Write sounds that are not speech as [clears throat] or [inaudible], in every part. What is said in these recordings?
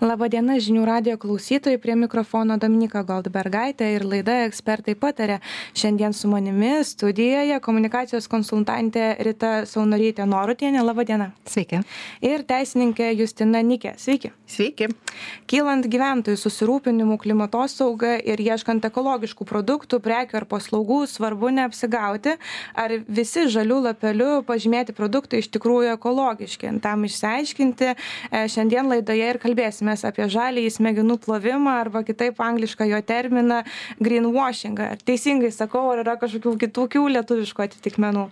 Labadiena žinių radio klausytojai, prie mikrofono Dominika Goldbergaitė ir laida ekspertai patarė. Šiandien su manimi studijoje komunikacijos konsultantė Rita Saunorytė Norutienė. Labadiena. Sveiki. Ir teisininkė Justina Nikė. Sveiki. Sveiki. Kylant gyventojų susirūpinimu klimatosauga ir ieškant ekologiškų produktų, prekių ar paslaugų, svarbu neapsigauti, ar visi žalių lapelių pažymėti produktai iš tikrųjų ekologiški. Tam išsiaiškinti e, šiandien laidoje ir kalbėsime mes apie žaliąjį smegenų plovimą arba kitaip anglišką jo terminą greenwashingą. Ar teisingai sakau, ar yra kažkokių kitokių lietuviškų atitikmenų?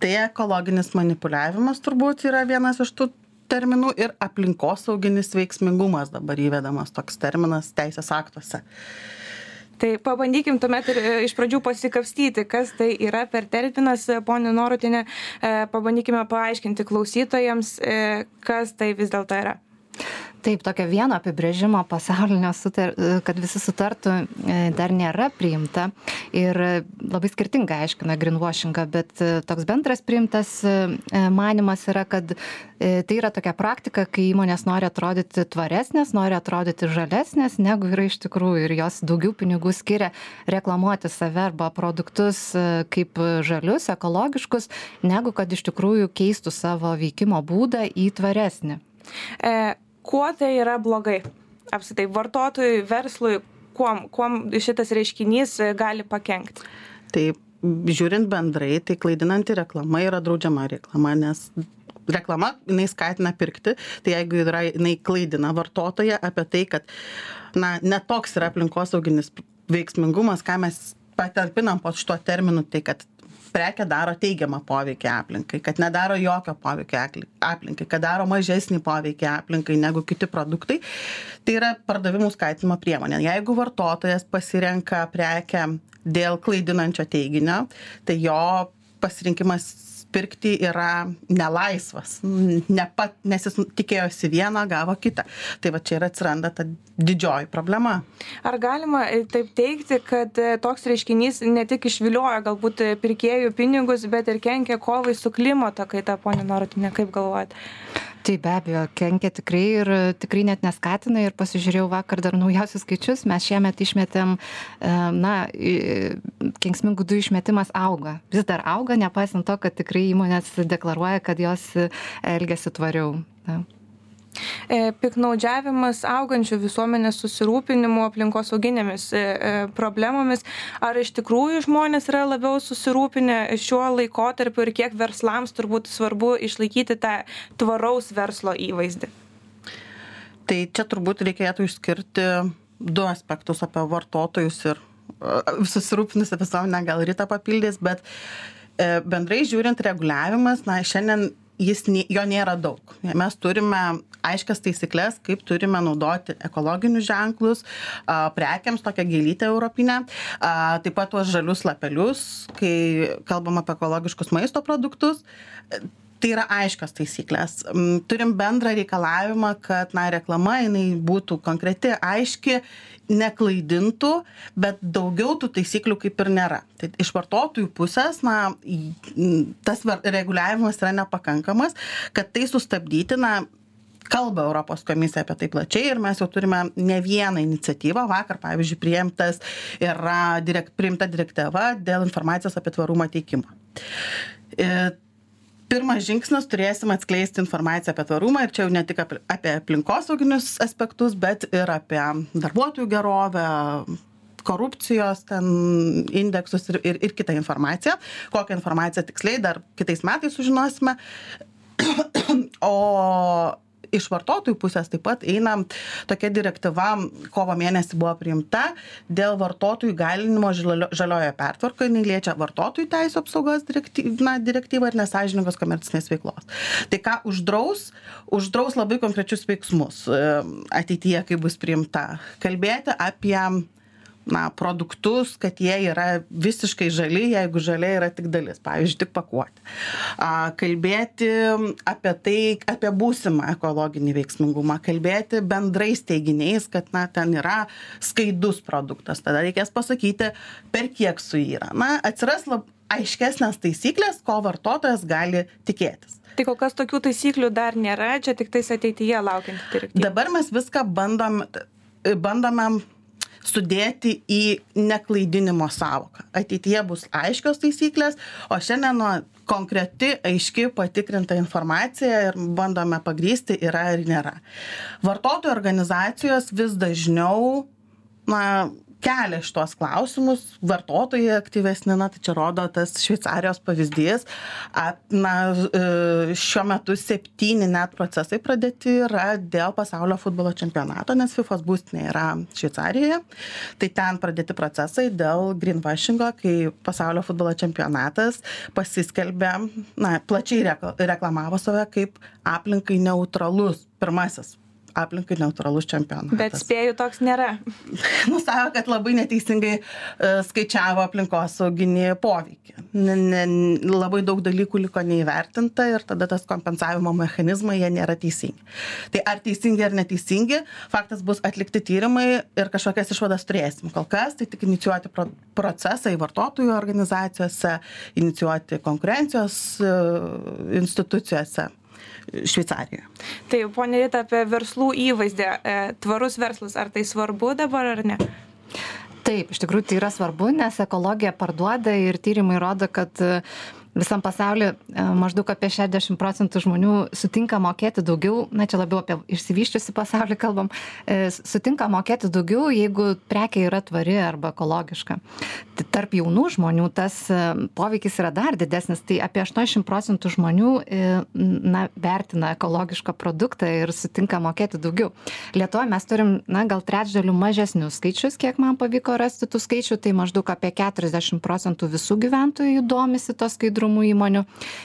Tai ekologinis manipuliavimas turbūt yra vienas iš tų terminų ir aplinkosauginis veiksmingumas dabar įvedamas toks terminas teisės aktuose. Tai pabandykim tuomet ir e, iš pradžių pasikapstyti, kas tai yra per terminas, e, ponė Norutinė, e, pabandykime paaiškinti klausytojams, kas tai vis dėlto yra taip tokio vieno apibrėžimo pasaulinio sutar kad visi sutartų e, dar nėra priimta. Ir labai skirtingai aiškina greenwashingą bet e, toks bendras priimtas e, manymas yra kad tai yra tokia praktika kai įmonės nori atrodyti tvaresnės nori atrodyti žalesnės negu yra iš tikrųjų. Ir jos daugiau pinigų skiria reklamuoti save arba produktus kaip žalius ekologiškus negu kad iš tikrųjų keistų savo veikimo būdą į tvaresnį. E, kuo tai yra blogai? Apsitai, vartotojui, verslui, kuom, kuom šitas reiškinys gali pakengti? Tai žiūrint bendrai, tai klaidinanti reklama yra draudžiama reklama, nes reklama, jinai skatina pirkti, tai jeigu yra, jinai klaidina vartotoją apie tai, kad, na, netoks yra aplinkosauginis veiksmingumas, ką mes patalpinam po šituo terminu, tai kad prekė daro teigiamą poveikį aplinkai, kad nedaro jokio poveikio aplinkai, kad daro mažesnį poveikį aplinkai negu kiti produktai, tai yra pardavimų skatinimo priemonė. Jeigu vartotojas pasirenka prekę dėl klaidinančio teiginio, tai jo pasirinkimas pirkti yra nelaisvas, ne pat, nes jis tikėjosi vieną, gavo kitą. Tai va čia ir atsiranda ta didžioji problema. Ar galima e, taip teikti, kad e, toks reiškinys ne tik išvilioja galbūt pirkėjų pinigus, bet ir kenkia kovai su klimato kaita, ponė Norotinė, kaip galvojate? Tai be abejo kenkia tikrai ir tikrai net neskatina ir pasižiūrėjau vakar dar naujausius skaičius mes šiemet išmetėm e, na kenksmingų dujų išmetimas auga. Vis dar auga nepaisant to kad tikrai įmonės deklaruoja kad jos elgiasi tvariau. Na. E, piknaudžiavimas augančių visuomenės susirūpinimu aplinkosauginėmis e, e, problemomis. Ar iš tikrųjų žmonės yra labiau susirūpinę šiuo laikotarpiu ir kiek verslams turbūt svarbu išlaikyti tą tvaraus verslo įvaizdį? Tai čia turbūt reikėtų išskirti du aspektus apie vartotojus ir susirūpinusią visuomenę, gal rytą papildys, bet bendrai žiūrint reguliavimas, na, šiandien jis jo nėra daug. Mes turime aiškias taisykles kaip turime naudoti ekologinius ženklus a prekėms tokią gėlytę europinę a taip pat tuos žalius lapelius kai kalbam apie ekologiškus maisto produktus tai yra aiškios taisyklės turim bendrą reikalavimą kad na reklama jinai būtų konkreti aiški neklaidintų bet daugiau tų taisyklių kaip ir nėra tai iš vartotojų pusės na tas reguliavimas yra nepakankamas kad tai sustabdyti na kalba Europos komisija apie tai plačiai ir mes jau turime ne vieną iniciatyvą. Vakar, pavyzdžiui, priimtas yra direkt, priimta direktyva dėl informacijos apie tvarumą teikimą. Pirmas žingsnis turėsim atskleisti informaciją apie tvarumą ir čia jau ne tik apie, apie aplinkosauginius aspektus, bet ir apie darbuotojų gerovę, korupcijos ten indeksus ir, ir, ir kitą informaciją. Kokią informaciją tiksliai dar kitais metais sužinosime. [clears throat] o iš vartotojų pusės taip pat eina tokia direktyva kovo mėnesį buvo priimta dėl vartotojų įgalinimo žaliojoje pertvarkoje. Jinai liečia vartotojų teisių apsaugos direkty na direktyvą ir nesąžiningos komercinės veiklos. Tai ką uždraus uždraus labai konkrečius veiksmus e, ateityje kai bus priimta. Kalbėti apie na produktus kad jie yra visiškai žali jeigu žalia yra tik dalis pavyzdžiui tik pakuotė. A kalbėti apie tai apie būsimą ekologinį veiksmingumą kalbėti bendrais teiginiais kad na ten yra skaidus produktas. Tada reikės pasakyti per kiek suyra na atsiras lab aiškesnės taisyklės ko vartotojas gali tikėtis. Tai kol kas tokių taisyklių dar nėra, čia tik tais ateityje laukiant direktyvą. Dabar mes viską bandom, bandome sudėti į neklaidinimo savoką. Ateityje bus aiškios taisyklės, o šiandien nuo konkreti, aiški, patikrinta informacija ir bandome pagrysti yra ar nėra. Vartotojų organizacijos vis dažniau na, kelia šitos klausimus vartotojai aktyvesni na tai čia rodo tas šveicarijos pavyzdys. A na e, šiuo metu septyni net procesai pradėti yra dėl pasaulio futbolo čempionato nes fifos būstinė yra šveicarijoje. Tai ten pradėti procesai dėl grynvašingo kai pasaulio futbolo čempionatas pasiskelbė na plačiai reka reklamavo save kaip aplinkai neutralus pirmasis aplinkai neutralus čempionatas. Bet spėju, toks nėra. [laughs] Nusavo, kad labai neteisingai uh, skaičiavo aplinkosauginį poveikį. Ne, ne, labai daug dalykų liko neįvertinta ir tada tas kompensavimo mechanizmai jie nėra teisingi. Tai ar teisingi ar neteisingi, faktas bus atlikti tyrimai ir kažkokias išvadas turėsim. Kol kas tai tik inicijuoti pro, procesą į vartotojų organizacijose, inicijuoti konkurencijos uh, institucijose Šveicarijoje. Tai, ponė Rita, apie verslų įvaizdį. E, tvarus verslas, ar tai svarbu dabar ar ne? Taip, iš tikrųjų tai yra svarbu, nes ekologija parduoda ir tyrimai rodo, kad uh, visam pasauly e, maždaug apie šešiasdešim procentų žmonių sutinka mokėti daugiau na čia labiau apie išsivysčiusį pasaulį kalbam e, sutinka mokėti daugiau jeigu prekė yra tvari arba ekologiška. Tai tarp jaunų žmonių tas e, poveikis yra dar didesnis tai apie aštuoniasdešim procentų žmonių na vertina ekologišką produktą ir sutinka mokėti daugiau. Lietuvoj mes turim na gal trečdaliu mažesnius skaičius kiek man pavyko rasti tų skaičių tai maždaug apie keturiasdešim procentų visų gyventojų domisi tuo skaidrumu skaidrumu įmonių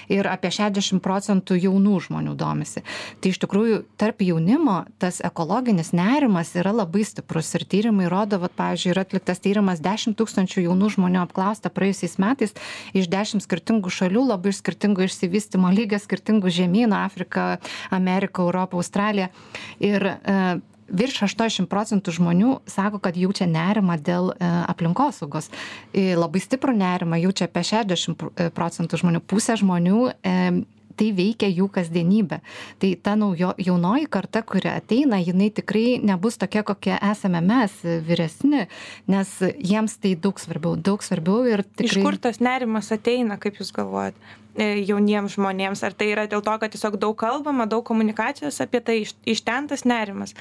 ir apie 60 procentų jaunų žmonių domisi. Tai iš tikrųjų tarp jaunimo tas ekologinis nerimas yra labai stiprus ir tyrimai rodo, kad, pavyzdžiui, yra atliktas tyrimas 10 tūkstančių jaunų žmonių apklausta praėjusiais metais iš 10 skirtingų šalių, labai iš skirtingų išsivystimo lygio, skirtingų žemynų - Afrika, Amerika, Europa, Australija. Ir e, virš aštuoniasdešim procentų žmonių sako kad jaučia nerimą dėl e, aplinkosaugos. Labai stiprų nerimą jaučia apie šešiasdešim e, procentų žmonių. Pusė žmonių e, tai veikia jų kasdienybę. Tai ta naujo jaunoji karta kuri ateina jinai tikrai nebus tokia kokia esame mes vyresni nes jiems tai daug svarbiau daug svarbiau ir tikrai iš kur tas nerimas ateina kaip jūs galvojat jauniems žmonėms? Ar tai yra dėl to kad tiesiog daug kalbama daug komunikacijos apie tai iš iš ten tas nerimas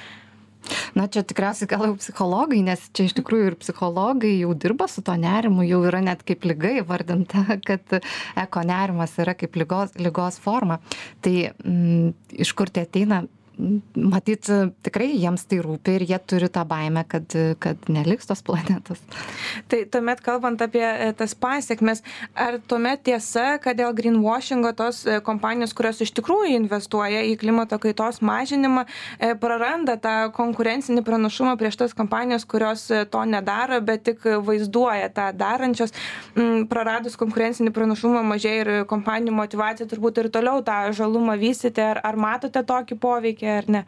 na čia tikriausiai gal jau psichologai nes čia iš tikrųjų ir psichologai jau dirba su tuo nerimu jau yra net kaip liga įvardinta [laughs] kad eko nerimas yra kaip ligos ligos forma. Tai mm, iš kur tai ateina matyt tikrai jiems tai rūpi ir jie turi tą baimę, kad, kad neliks tos planetos. Tai tuomet kalbant apie e, tas pasiekmes, ar tuomet tiesa, kad dėl greenwashingo tos e, kompanijos, kurios iš tikrųjų investuoja į klimato kaitos mažinimą, e, praranda tą konkurencinį pranašumą prieš tas kompanijos, kurios to nedaro, bet tik vaizduoja tą darančios, praradus konkurencinį pranašumą mažėja ir kompanijų motivacija turbūt ir toliau tą žalumą vystyti, ar, ar matote tokį poveikį? Veikia ar ne?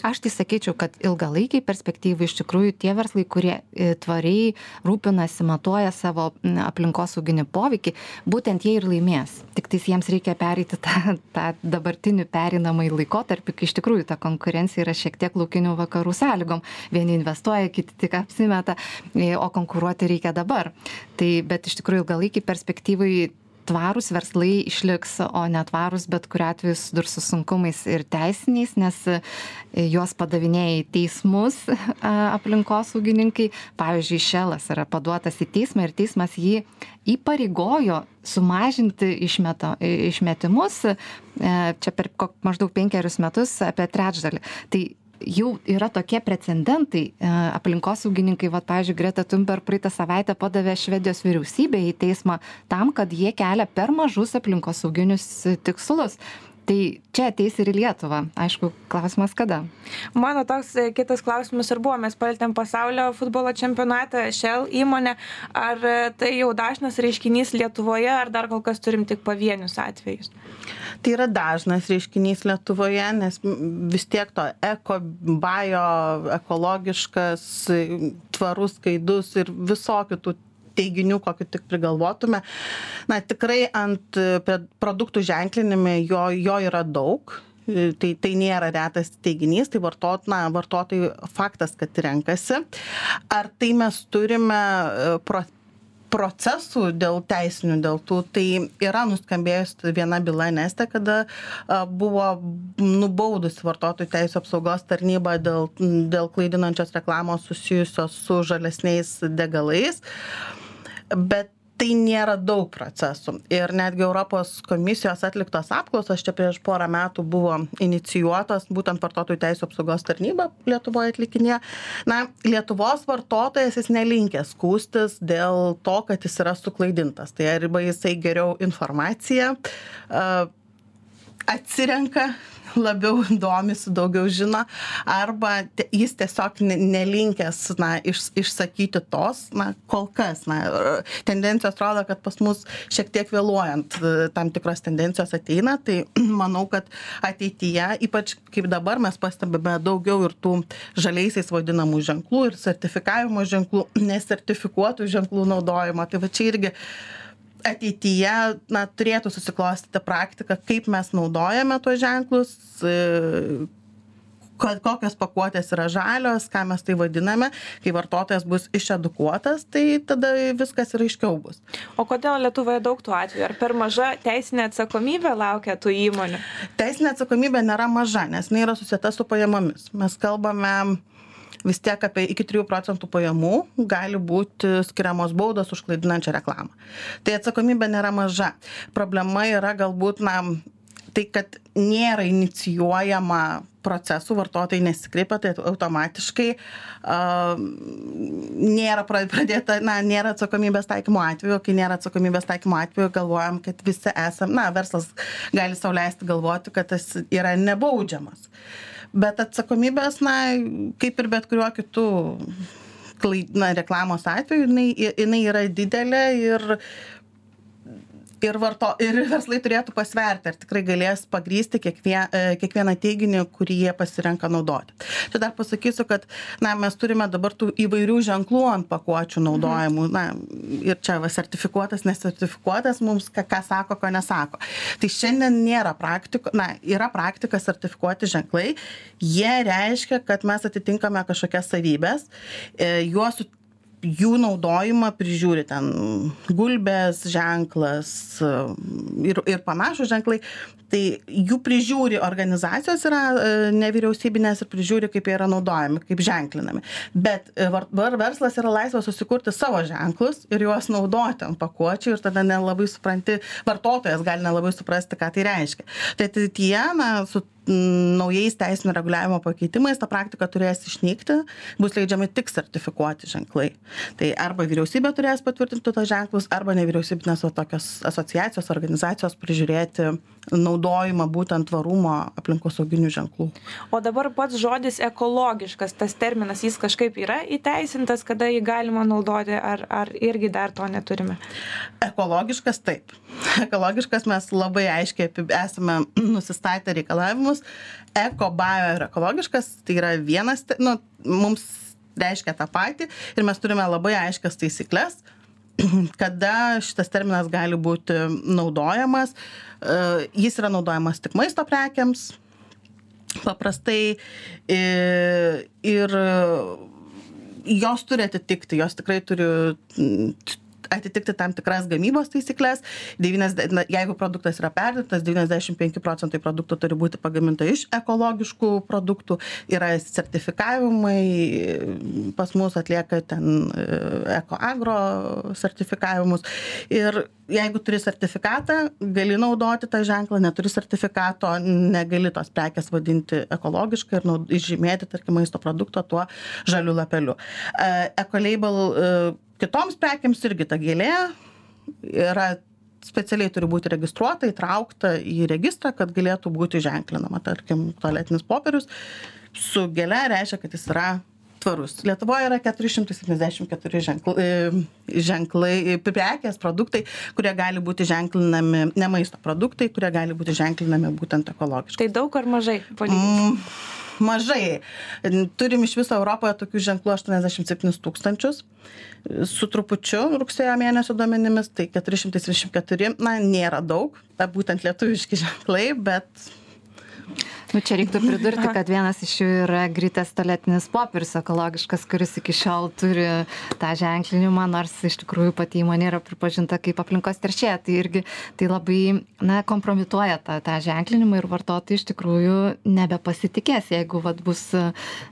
Aš tai sakyčiau, kad ilgalaikiai perspektyvai iš tikrųjų tie verslai, kurie e, tvariai rūpinasi, matuoja savo aplinkosauginį poveikį, būtent jie ir laimės. Tik tais jiems reikia pereiti tą, tą dabartinį perinamąjį laikotarpį, kai iš tikrųjų ta konkurencija yra šiek tiek laukinių vakarų sąlygom. Vieni investuoja, kiti tik apsimeta, e, o konkuruoti reikia dabar. Tai bet iš tikrųjų ilgalaikiai perspektyvai tvarūs verslai išliks o netvarūs bet kuriuo atveju susidurs su sunkumais ir teisiniais nes e, juos padavinėja į teismus [laughs] aplinkosaugininkai. Pavyzdžiui šelas yra paduotas į teismą ir teismas jį įpareigojo sumažinti išmeta išmetimus e, čia per maždaug penkerius metus apie trečdalį. Tai jau yra tokie precedentai e, aplinkosaugininkai vat pavyzdžiui greta thunberg praeitą savaitę padavė švedijos vyriausybę į teismą tam kad jie kelia per mažus aplinkosauginius tikslus tai čia ateis ir į lietuvą. Aišku klausimas kada. Mano toks e, kitas klausimas ir buvo mes palietėm pasaulio futbolo čempionatą shell įmonę. Ar e, tai jau dažnas reiškinys lietuvoje ar dar kol kas turim tik pavienius atvejus? Tai yra dažnas reiškinys lietuvoje nes vis tiek to eko bajo ekologiškas tvarus skaidus ir visokių tų teiginių, kokiu tik prigalvotume. Na, tikrai ant produktų ženklinime jo, jo yra daug. Tai, tai nėra retas teiginys, tai vartot, na, vartotojų faktas, kad renkasi. Ar tai mes turime pro, procesų dėl teisinių dėl tų tai yra nuskambėjus viena byla neste kada buvo nubaudusi vartotojų teisių apsaugos tarnyba dėl dėl klaidinančios reklamos susijusios su žalesniais degalais bet tai nėra daug procesų. Ir netgi europos komisijos atliktos apklausos čia prieš porą metų buvo inicijuotos būtent vartotojų teisių apsaugos tarnyba lietuvoj atlikinėjo na lietuvos vartotojas jis nelinkęs skųstis dėl to kad jis yra suklaidintas. Tai arba jisai geriau informaciją atsirenka [laughs] labiau domisi, daugiau žino, arba jis tiesiog nelinkęs na, iš, išsakyti tos, na, kol kas. Na, tendencijos rodo, kad pas mus šiek tiek vėluojant tam tikros tendencijos ateina, tai [clears throat] manau, kad ateityje, ypač kaip dabar mes pastebime daugiau ir tų žaliaisiais vadinamų ženklų ir sertifikavimo ženklų, nesertifikuotų ženklų naudojimo. Tai va čia irgi ateityje na turėtų susiklostyti praktika kaip mes naudojame tuos ženklus e, kad kokios pakuotės yra žalios, ką mes tai vadiname, kai vartotojas bus išedukuotas, tai tada viskas ir aiškiau bus. O kodėl Lietuvoje daug tų atvejų? Ar per maža teisinė atsakomybė laukia tų įmonių? Teisinė atsakomybė nėra maža, nes jinai yra susijęta su pajamomis. Mes kalbame vis tiek apie iki 3 procentų pajamų gali būti skiriamos baudos už klaidinančią reklamą. Tai atsakomybė nėra maža. Problema yra galbūt, na, tai, kad nėra inicijuojama procesų, vartotojai nesikreipia, tai automatiškai uh, nėra pradėta, na, nėra atsakomybės taikymo atveju, kai nėra atsakomybės taikymo atveju, galvojam, kad visi esame, na, verslas gali sauliaisti galvoti, kad tas yra nebaudžiamas. Uh, bet atsakomybės na kaip ir bet kuriuo kitu klai na reklamos atveju jinai jinai yra didelė ir ir varto [laughs] ir verslai turėtų pasverti ar tikrai galės pagrįsti kiekvie e, kiekvieną teiginį kurį jie pasirenka naudoti. Čia dar pasakysiu kad na mes turime dabar tų įvairių ženklų ant pakuočių naudojamų na ir čia va sertifikuotas nesertifikuotas mums ką ką sako ko nesako. Tai šiandien nėra praktiko na yra praktika sertifikuoti ženklai. Jie reiškia kad mes atitinkame kažkokias savybes e, juos jų naudojimą prižiūri ten gulbės ženklas ir, ir panašus ženklai. Tai jų prižiūri organizacijos yra e, nevyriausybinės ir prižiūri, kaip jie yra naudojami, kaip ženklinami. Bet e, var, verslas yra laisvas susikurti savo ženklus ir juos naudoti ant pakuočių ir tada nelabai supranti, vartotojas gali nelabai suprasti, ką tai reiškia. Tai ateityje, na, su naujais teisinio reguliavimo pakeitimais ta praktika turės išnykti, bus leidžiami tik sertifikuoti ženklai. Tai arba vyriausybė turės patvirtinti tos ženklus, arba nevyriausybinės tokios asociacijos, organizacijos prižiūrėti naudojimą būtent tvarumo aplinkosauginių ženklų. O dabar pats žodis ekologiškas, tas terminas, jis kažkaip yra įteisintas, kada jį galima naudoti, ar, ar irgi dar to neturime? Ekologiškas taip. [laughs] Ekologiškas mes labai aiškiai esame nusistatę reikalavimus. Eko, bio ir ekologiškas tai yra vienas, nu, mums reiškia tą patį ir mes turime labai aiškias taisyklės, [clears throat] kada šitas terminas gali būti naudojamas. E, jis yra naudojamas tik maisto prekiams, paprastai ir jos turi atitikti, jos tikrai turi atitikti tam tikras gamybos taisykles. 90, jeigu produktas yra perdirbtas, 95 procentai produktų turi būti pagaminta iš ekologiškų produktų. Yra sertifikavimai, pas mus atlieka ten e, ekoagro sertifikavimus. Ir jeigu turi sertifikatą, gali naudoti tą ženklą, neturi sertifikato, negali tos prekės vadinti ekologiškai ir naud, išžymėti, tarkim, maisto produkto tuo žaliu lapeliu. E, Ecolabel e, kitoms prekėms irgi ta gėlė yra specialiai turi būti registruota, įtraukta į registrą, kad galėtų būti ženklinama. Tarkim, tualetinis popierius su gėle reiškia, kad jis yra tvarus. Lietuvoje yra 474 ženklai, ženklai, prekės, produktai, kurie gali būti ženklinami, ne maisto produktai, kurie gali būti ženklinami būtent ekologiškai. Tai daug ar mažai? Mm, mažai. Turim iš viso Europoje tokių ženklų 87 tūkstančius. Su trupučiu rugsėjo mėnesio duomenimis, tai 434, na, nėra daug, ta būtent lietuviški ženklai, bet Nu, čia reiktų pridurti, kad vienas iš jų yra grytas tualetinis popierius ekologiškas, kuris iki šiol turi tą ženklinimą, nors iš tikrųjų pati įmonė yra pripažinta kaip aplinkos teršėja. Tai irgi tai labai na, kompromituoja tą, tą ženklinimą ir vartotojai iš tikrųjų nebepasitikės, jeigu vat, bus,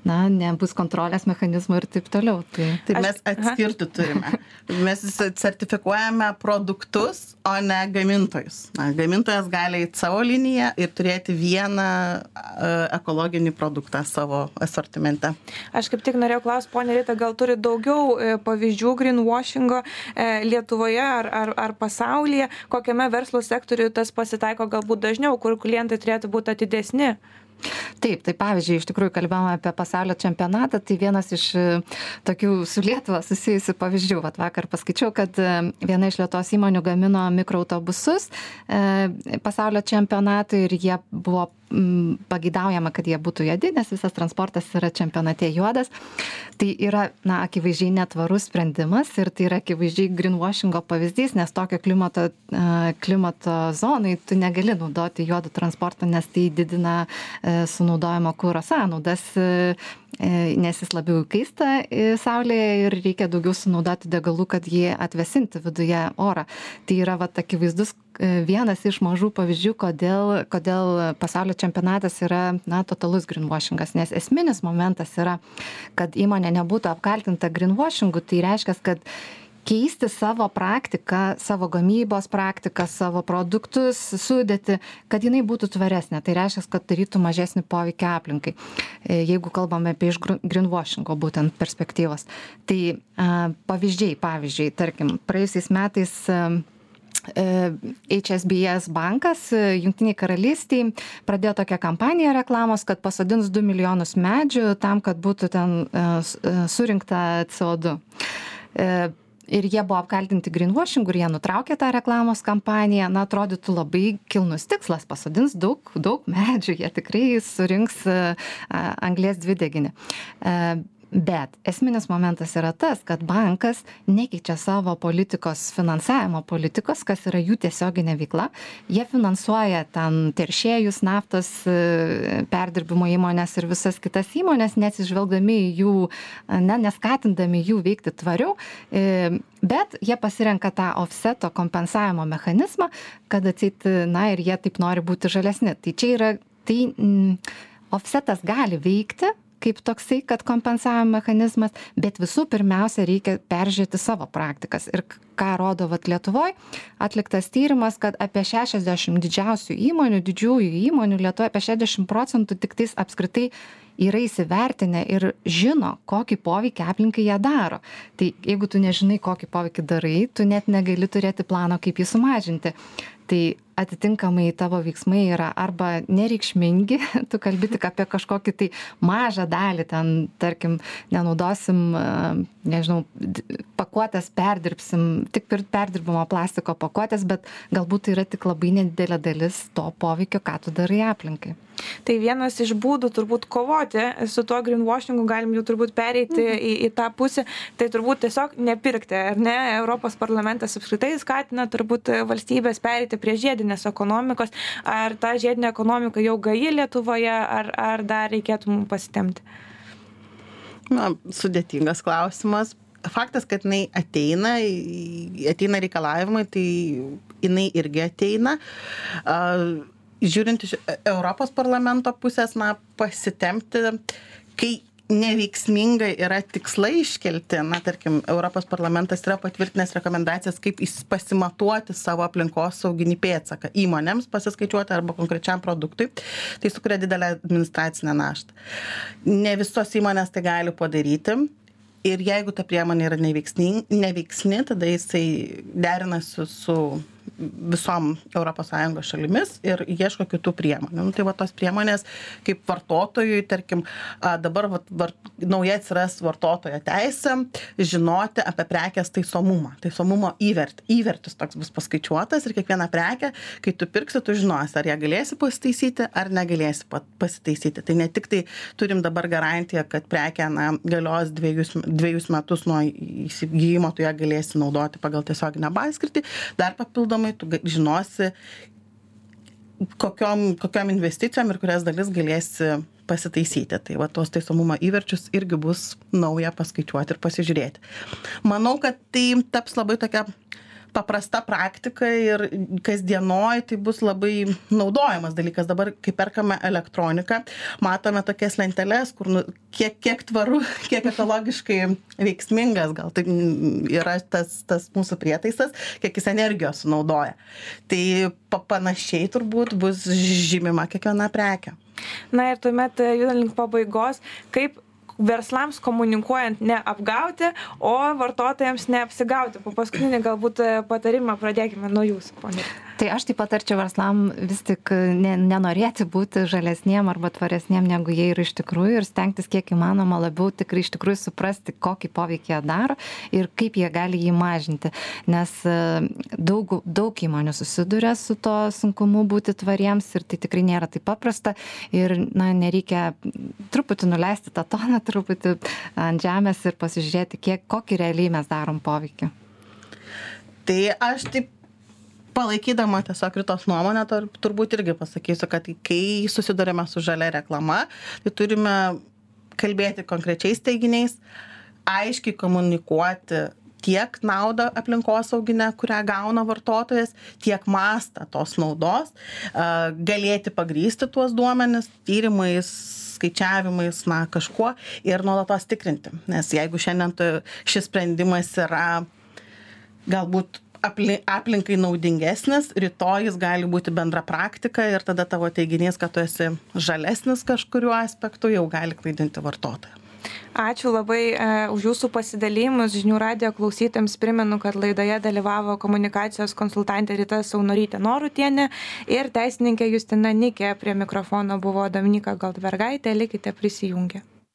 na, nebus kontrolės mechanizmų ir taip toliau. Tai, tai mes atskirti turime. Mes sertifikuojame produktus, o ne gamintojus. Na, gamintojas gali į savo liniją ir turėti vieną ekologinį produktą savo asortimente. Aš kaip tik norėjau klausti, ponė Rita, gal turi daugiau e, pavyzdžių greenwashingo e, Lietuvoje ar, ar, ar pasaulyje, kokiame verslo sektoriuje tas pasitaiko galbūt dažniau, kur klientai turėtų būti atidesni? Taip, tai pavyzdžiui, iš tikrųjų kalbėjome apie pasaulio čempionatą, tai vienas iš e, tokių su Lietuva susijusių pavyzdžių. Vat vakar paskaičiau, kad e, viena iš Lietuvos įmonių gamino mikroautobusus e, pasaulio čempionatui ir jie buvo pagidaujama, kad jie būtų juodi, nes visas transportas yra čempionate juodas. Tai yra, na, akivaizdžiai netvarus sprendimas ir tai yra akivaizdžiai greenwashingo pavyzdys, nes tokio klimato, klimato zonai tu negali naudoti juodų transportą, nes tai didina E, sunaudojamo kūro sąnaudas, e, e, nes jis labiau kaista saulėje ir reikia daugiau sunaudoti degalų, kad jį atvesinti viduje orą. Tai yra va akivaizdus vienas iš mažų pavyzdžių, kodėl, kodėl pasaulio čempionatas yra na, totalus greenwashingas, nes esminis momentas yra, kad įmonė nebūtų apkaltinta greenwashingu, tai reiškia, kad keisti savo praktiką savo gamybos praktiką savo produktus sudėtį kad jinai būtų tvaresnė. Tai reiškias kad darytų mažesnį poveikį aplinkai. E, jeigu kalbame apie iš grinvošingo būtent perspektyvos. Tai pavyzdžiai pavyzdžiui tarkim praėjusiais metais HSBS e, bankas e, Junktiniai karalystiai pradėjo tokią kampaniją reklamos, kad pasodins 2 milijonus medžių tam, kad būtų ten surinkta CO2 ir jie buvo apkaltinti greenwashingu ir jie nutraukė tą reklamos kampaniją. Na atrodytų labai kilnus tikslas pasodins daug daug medžių jie tikrai surinks anglies dvideginį bet esminis momentas yra tas kad bankas nekeičia savo politikos finansavimo politikos kas yra jų tiesioginė veikla. Jie finansuoja ten teršėjus naftos e, perdirbimo įmones ir visas kitas įmones neatsižvelgdami į jų ne neskatindami jų veikti tvariau. E, bet jie pasirenka tą ofseto kompensavimo mechanizmą kad atseit na ir jie taip nori būti žalesni. Tai čia yra tai mm, ofsetas gali veikti kaip toksai kad kompensavimo mechanizmas bet visų pirmiausia reikia peržiūrėti savo praktikas. Ir ką rodo vat lietuvoj atliktas tyrimas kad apie šešiasdešim didžiausių įmonių didžiųjų įmonių lietuvoj apie šešiasdešim procentų tiktais apskritai yra įsivertinę ir žino kokį poveikį aplinkai jie daro. Tai jeigu tu nežinai kokį poveikį darai tu net negali turėti plano kaip jį sumažinti. Tai atitinkamai tavo veiksmai yra arba nereikšmingi [laughs] tu kalbi tik apie kažkokį tai mažą dalį ten tarkim nenaudosim nežinau pakuotes perdirbsim tik perdirbamo plastiko pakuotes bet galbūt tai yra tik labai nedidelė dalis to poveikio ką tu darai aplinkai Tai vienas iš būdų turbūt kovoti su tuo greenwashingu, galim jau turbūt pereiti mhm. į, į tą pusę, tai turbūt tiesiog nepirkti, ar ne? Europos parlamentas apskritai skatina turbūt valstybės pereiti prie žiedinės žiedinės ekonomikos. Ar ta žiedinė ekonomika jau gaji Lietuvoje, ar, ar dar reikėtų mums pasitemti? Na, sudėtingas klausimas. Faktas, kad jinai ateina, ateina reikalavimai, tai jinai irgi ateina. Žiūrint iš Europos parlamento pusės, na, pasitemti, kai neveiksmingai yra tikslai iškelti. Na tarkim europos parlamentas yra patvirtinęs rekomendacijas kaip pasimatuoti savo aplinkosauginį pėdsaką įmonėms pasiskaičiuoti arba konkrečiam produktui. Tai sukuria didelę administracinę naštą. Ne visos įmonės tai gali padaryti. Ir jeigu ta priemonė yra neveiksni neveiksni tada jisai derinasi su visom ES šalimis ir ieško kitų priemonių. Nu, tai va tos priemonės, kaip vartotojui, tarkim, dabar va, var, nauja atsiras vartotojo teisė žinoti apie prekės taisomumą. Taisomumo įvert, įvertis toks bus paskaičiuotas ir kiekvieną prekę, kai tu pirksi, tu žinosi, ar ją galėsi pasitaisyti, ar negalėsi pasitaisyti. Tai ne tik tai turim dabar garantiją, kad prekė na, galios dviejus, dviejus metus nuo įsigijimo, tu ją galėsi naudoti pagal tiesioginę paskirtį, dar papildomai tu žinosi, kokiom, kokiom investicijom ir kurias dalis galėsi pasitaisyti. Tai va tos taisomumo įverčius irgi bus nauja paskaičiuoti ir pasižiūrėti. Manau, kad tai taps labai tokia paprasta praktika ir kasdienoj tai bus labai naudojamas dalykas. Dabar, kai perkame elektroniką, matome tokias lenteles, kur nu, kiek, kiek tvaru, [laughs] kiek ekologiškai veiksmingas gal tai yra tas, tas mūsų prietaisas, kiek jis energijos sunaudoja. Tai pa, panašiai turbūt bus žymima kiekviena prekė. Na ir tuomet judant link pabaigos, kaip verslams komunikuojant neapgauti, o vartotojams neapsigauti. Po paskutinį galbūt patarimą pradėkime nuo jūsų, ponė tai aš tai patarčiau verslam vis tik ne nenorėti būti žalesniem arba tvaresniem negu jie yra iš tikrųjų ir stengtis kiek įmanoma labiau tikrai iš tikrųjų suprasti kokį poveikį jie daro ir kaip jie gali jį mažinti. Nes e, daug daug įmonių susiduria su tuo sunkumu būti tvariems ir tai tikrai nėra taip paprasta ir na nereikia truputį nuleisti tą toną truputį ant žemės ir pasižiūrėti kiek kokį realiai mes darom poveikį. Tai aš taip palaikydama tiesiog ritos nuomonę turbūt irgi pasakysiu kad kai susiduriame su žalia reklama tai turime kalbėti konkrečiais teiginiais aiškiai komunikuoti tiek naudą aplinkosauginę, kurią gauna vartotojas, tiek mastą tos naudos, galėti pagrysti tuos duomenis tyrimais, skaičiavimais, na, kažkuo ir nuolatos tikrinti. Nes jeigu šiandien šis sprendimas yra galbūt apli aplinkai naudingesnis rytoj jis gali būti bendra praktika ir tada tavo teiginys kad tu esi žalesnis kažkuriuo aspektu jau gali klaidinti vartotoją Ačiū labai e, už Jūsų pasidalėjimus. Žinių radio klausytėms primenu, kad laidoje dalyvavo komunikacijos konsultantė Rita Saunorytė Norutienė ir teisininkė Justina Nikė. Prie mikrofono buvo Dominika Goldbergaitė. Likite prisijungę.